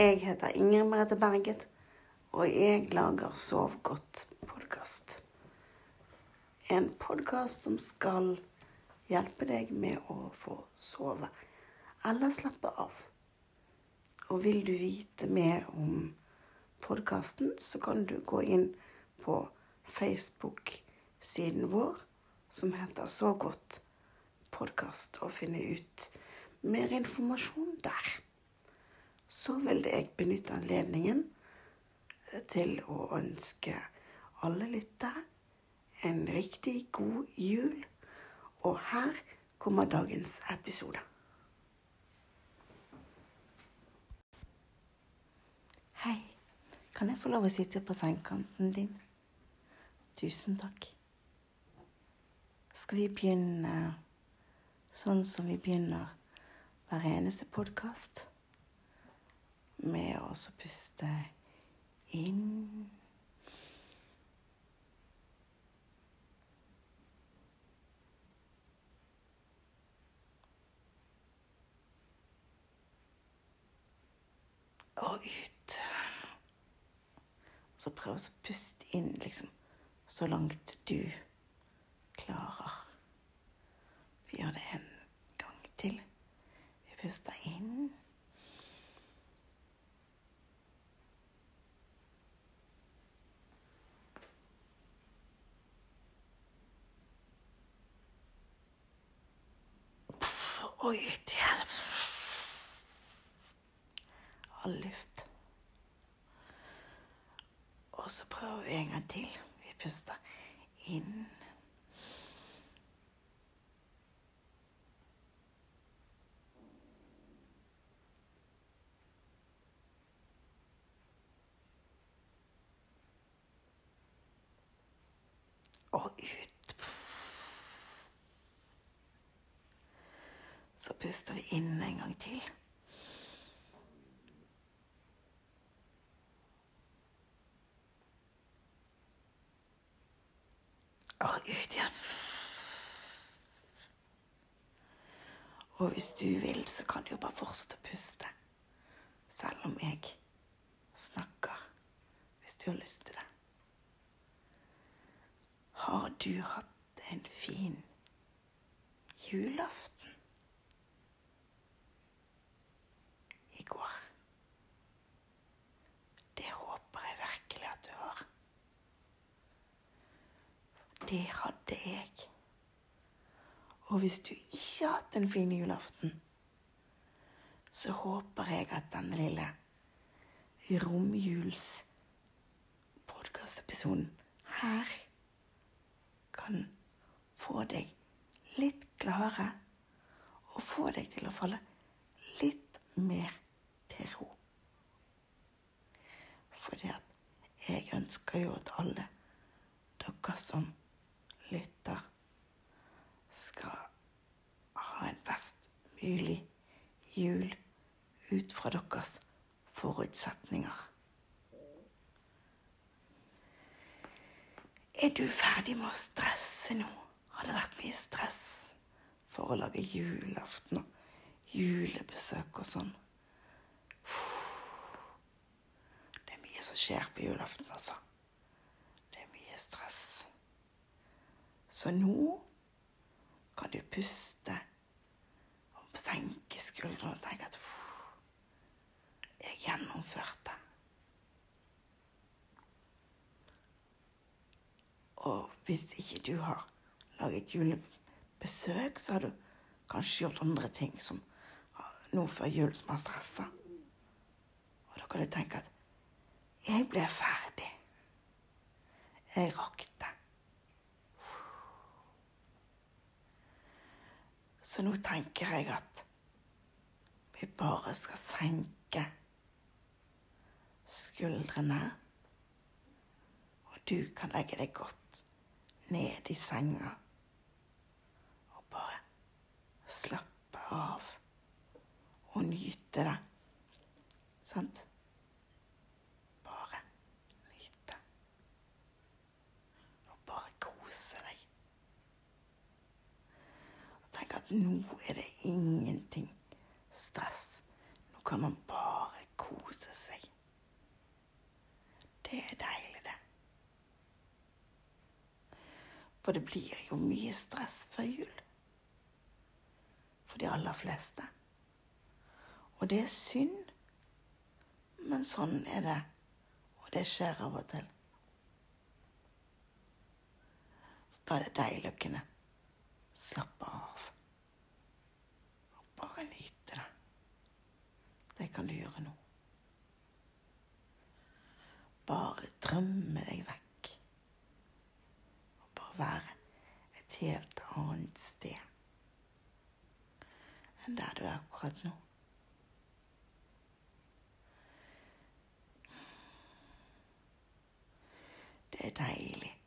Jeg heter Ingrid Merete Berget, og jeg lager Sov godt-podkast. En podkast som skal hjelpe deg med å få sove eller slappe av. Og vil du vite mer om podkasten, så kan du gå inn på Facebook-siden vår, som heter Så godt podkast, og finne ut mer informasjon der så vil jeg benytte anledningen til å ønske alle lyttere en riktig god jul. Og her kommer dagens episode. Hei. Kan jeg få lov å sitte på sengekanten din? Tusen takk. Skal vi begynne sånn som vi begynner hver eneste podkast? Med å puste inn Og ut. Så prøv å puste inn liksom så langt du klarer. Vi gjør det en gang til. Vi puster inn. Ut igjen. All luft. Og så prøver vi en gang til. Vi puster inn. Og ut. Så puster vi inn en gang til. Og ut igjen. Og hvis du vil, så kan du jo bare fortsette å puste. Selv om jeg snakker. Hvis du har lyst til det. Har du hatt en fin julaften? Går. Det håper jeg virkelig at du har. Det hadde jeg. Og hvis du ikke har hatt en fin julaften, så håper jeg at denne lille romjulspodkastepisoden her kan få deg litt gladere og få deg til å falle litt mer til ro. Fordi at jeg ønsker jo at alle dere som lytter, skal ha en best mulig jul ut fra deres forutsetninger. Er du ferdig med å stresse nå? Har det vært mye stress for å lage julaften og julebesøk og sånn? Det er mye som skjer på julaften, altså. Det er mye stress. Så nå kan du puste og senke skuldrene og tenke at jeg gjennomførte. Og hvis ikke du har laget julebesøk, så har du kanskje gjort andre ting som nå før jul som har stressa. Da kan du tenke at jeg ble ferdig. Jeg rakk det. Så nå tenker jeg at vi bare skal senke skuldrene. Og du kan legge deg godt ned i senga og bare slappe av og nyte det. Sant? Bare nyte. Og bare kose deg. Og tenk at nå er det ingenting stress. Nå kan man bare kose seg. Det er deilig, det. For det blir jo mye stress før jul. For de aller fleste. Og det er synd. Men sånn er det. Og det skjer av og til. Så deilig å kunne slappe av. Og bare nyte det. Det kan du gjøre nå. Bare drømme deg vekk. Og bare være et helt annet sted enn der du er akkurat nå. Det er deilig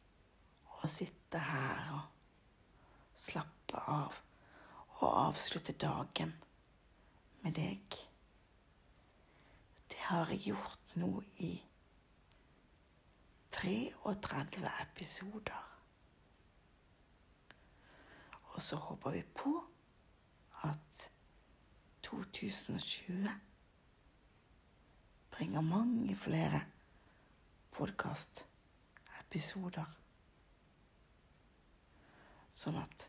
å sitte her og slappe av og avslutte dagen med deg. Det har jeg gjort nå i 33 episoder. Og så håper vi på at 2020 bringer mange flere podkastepisoder. Sånn at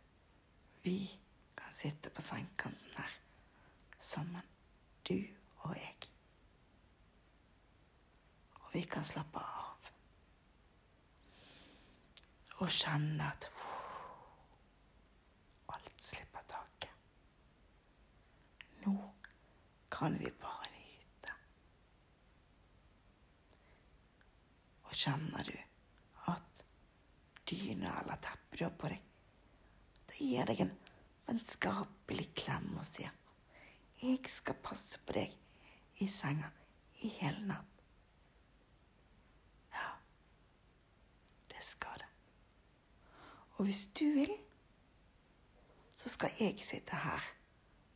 vi kan sitte på sengekanten her sammen, du og jeg. Og vi kan slappe av. Og kjenne at alt slipper taket. Nå kan vi bare nyte. Og kjenner du at dyna eller teppet du har på deg, det gir deg en vennskapelig klem og sier 'Jeg skal passe på deg i senga i hele natt'. Ja, det skal det. Og hvis du vil, så skal jeg sitte her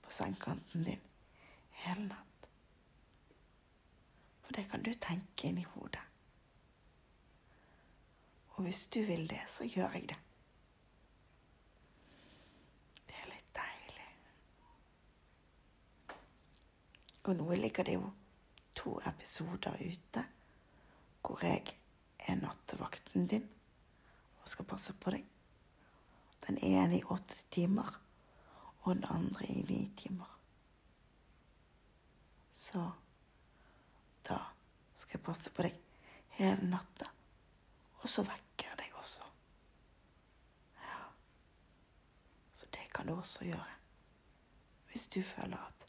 på sengekanten din hele natt. For det kan du tenke inn i hodet. Og hvis du vil det, så gjør jeg. Det er litt deilig. Og nå ligger det jo to episoder ute hvor jeg er nattevakten din og skal passe på deg. Den ene i åtte timer, og den andre i ni timer. Så da skal jeg passe på deg hele natta, og så vekker jeg deg også. Ja. Så det kan du også gjøre hvis du føler at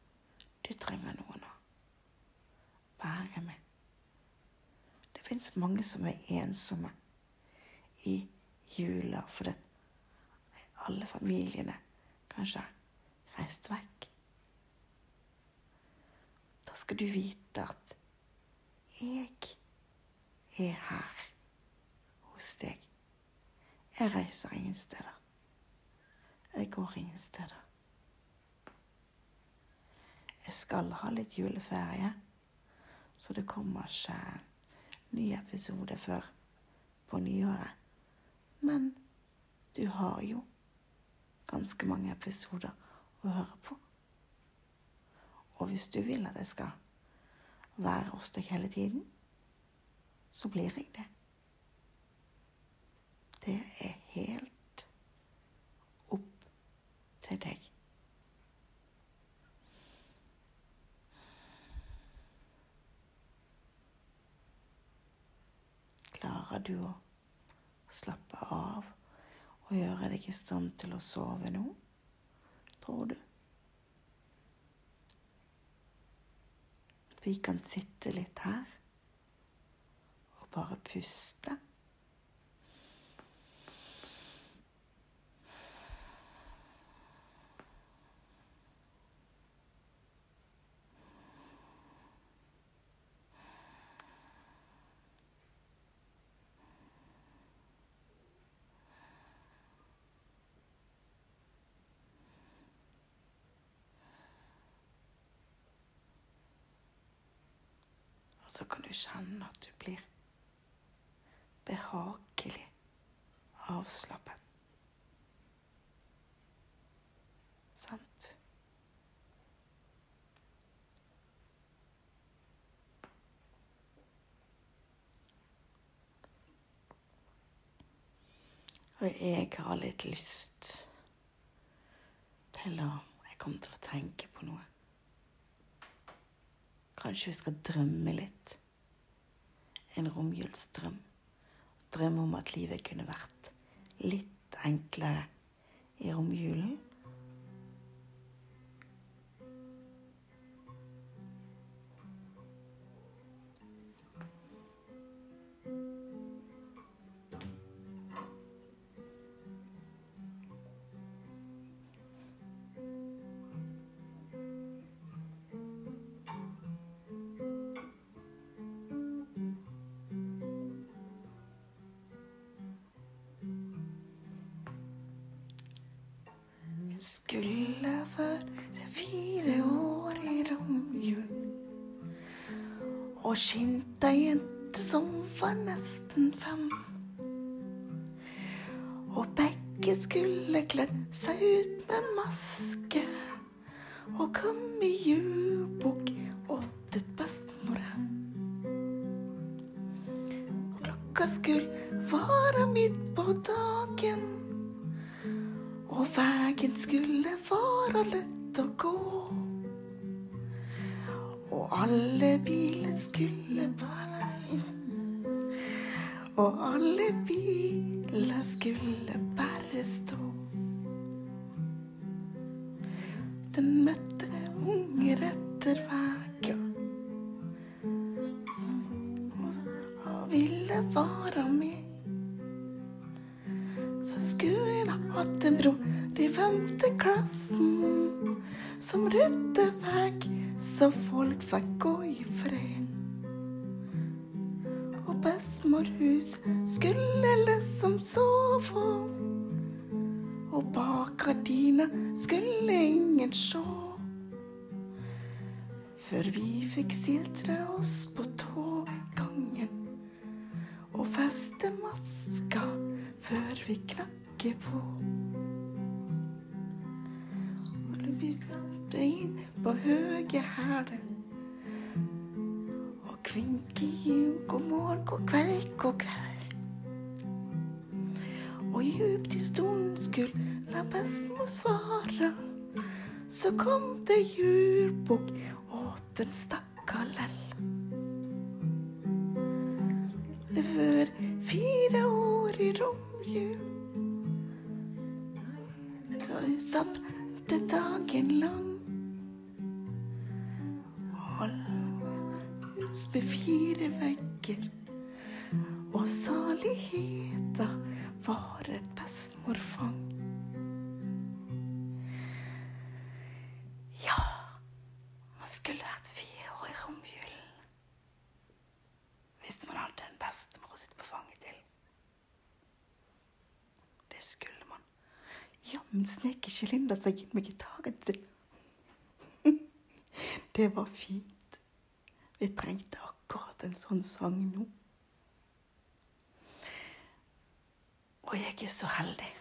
du trenger noen å være med. Det fins mange som er ensomme i jula fordi alle familiene kanskje har reist vekk. Da skal du vite at jeg er her hos deg. Jeg reiser ingen steder. Jeg går ingen steder. Jeg skal ha litt juleferie, så det kommer ikke ny episode før på nyåret. Men du har jo ganske mange episoder å høre på. Og hvis du vil at jeg skal være hos deg hele tiden, så blir jeg det. Det er helt opp til deg. Klarer du å slappe av og gjøre deg i stand til å sove nå, tror du? Vi kan sitte litt her og bare puste. så kan du kjenne at du blir behagelig avslappet. Sant? Og jeg har litt lyst til å Jeg kommer til å tenke på noe. Kanskje vi skal drømme litt. En romjulsdrøm. Drømme om at livet kunne vært litt enklere i romjulen. Skulle være fire år i romjul og skinte ei jente som var nesten fem. Og begge skulle kledd seg ut med maske og kom i julebukk åt ut bestemor. Og klokka skulle være midt på dagen. Og vegen skulle være lett å gå. Og alle biler skulle bare inn. Og alle biler skulle bare stå. Bestemorhus skulle liksom sove, og bak gardina skulle ingen sjå. Før vi fikk siltre oss på tågangen og feste maska før vi knakker på. Og kjørte inn på høye hæler god kveld, god kveld. Og djupt i stolen skulle bestemor svare, så kom det julebukk åt stakk stakka lell. Det var fire år i romjul. Sabte dagen lang. Og hus med fire vegger. Og saligheta var et bestemorfang. Ja, man skulle vært fire år i romjulen hvis man hadde en bestemor å sitte på fanget til. Det skulle man. Jammen snek ikke Linda seg inn med gitaren sin. Det var fint. Vi trengte akkurat en sånn sang nå. Og jeg er så heldig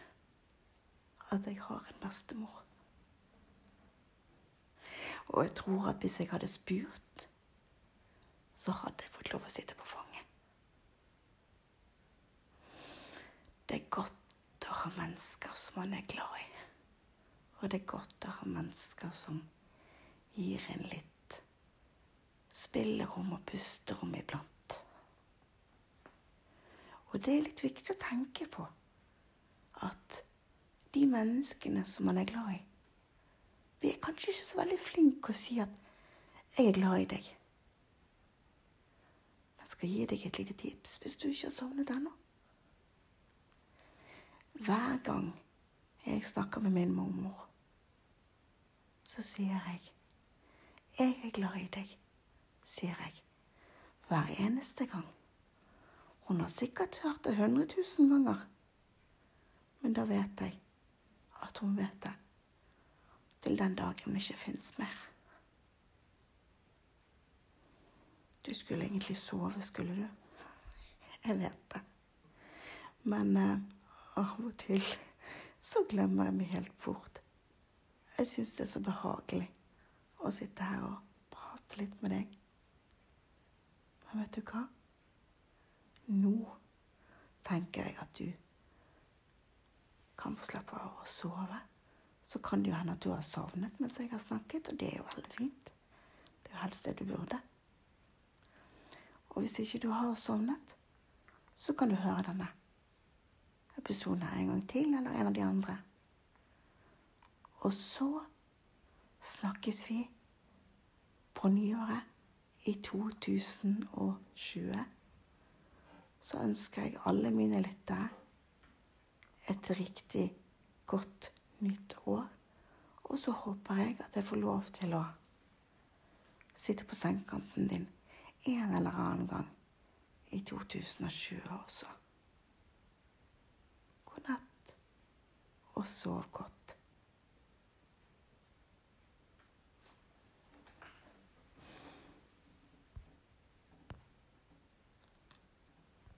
at jeg har en bestemor. Og jeg tror at hvis jeg hadde spurt så hadde jeg fått lov å sitte på fanget. Det er godt å ha mennesker som man er glad i. Og det er godt å ha mennesker som gir en litt spillerom og pusterom iblant. Og det er litt viktig å tenke på at de menneskene som man er glad i Vi er kanskje ikke så veldig flinke å si at 'jeg er glad i deg'. Jeg skal gi deg et lite tips hvis du ikke har sovnet ennå. Hver gang jeg snakker med min mormor, så sier jeg 'Jeg er glad i deg', sier jeg. Hver eneste gang. Hun har sikkert hørt det hundre tusen ganger. Men da vet jeg at hun vet det. Til den dagen hun ikke fins mer. Du skulle egentlig sove, skulle du? Jeg vet det. Men eh, av og til så glemmer jeg meg helt bort. Jeg syns det er så behagelig å sitte her og prate litt med deg. Men vet du hva? Nå tenker jeg at du kan få slappe av og sove. Så kan det jo hende at du har sovnet mens jeg har snakket, og det er jo veldig fint. Det er jo helst det du burde. Og hvis ikke du har sovnet, så kan du høre denne episoden en gang til, eller en av de andre. Og så snakkes vi på nyåret i 2020. Så ønsker jeg alle mine lyttere et riktig godt nytt år. Og så håper jeg at jeg får lov til å sitte på sengekanten din en eller annen gang i 2020 også. God natt, og sov godt.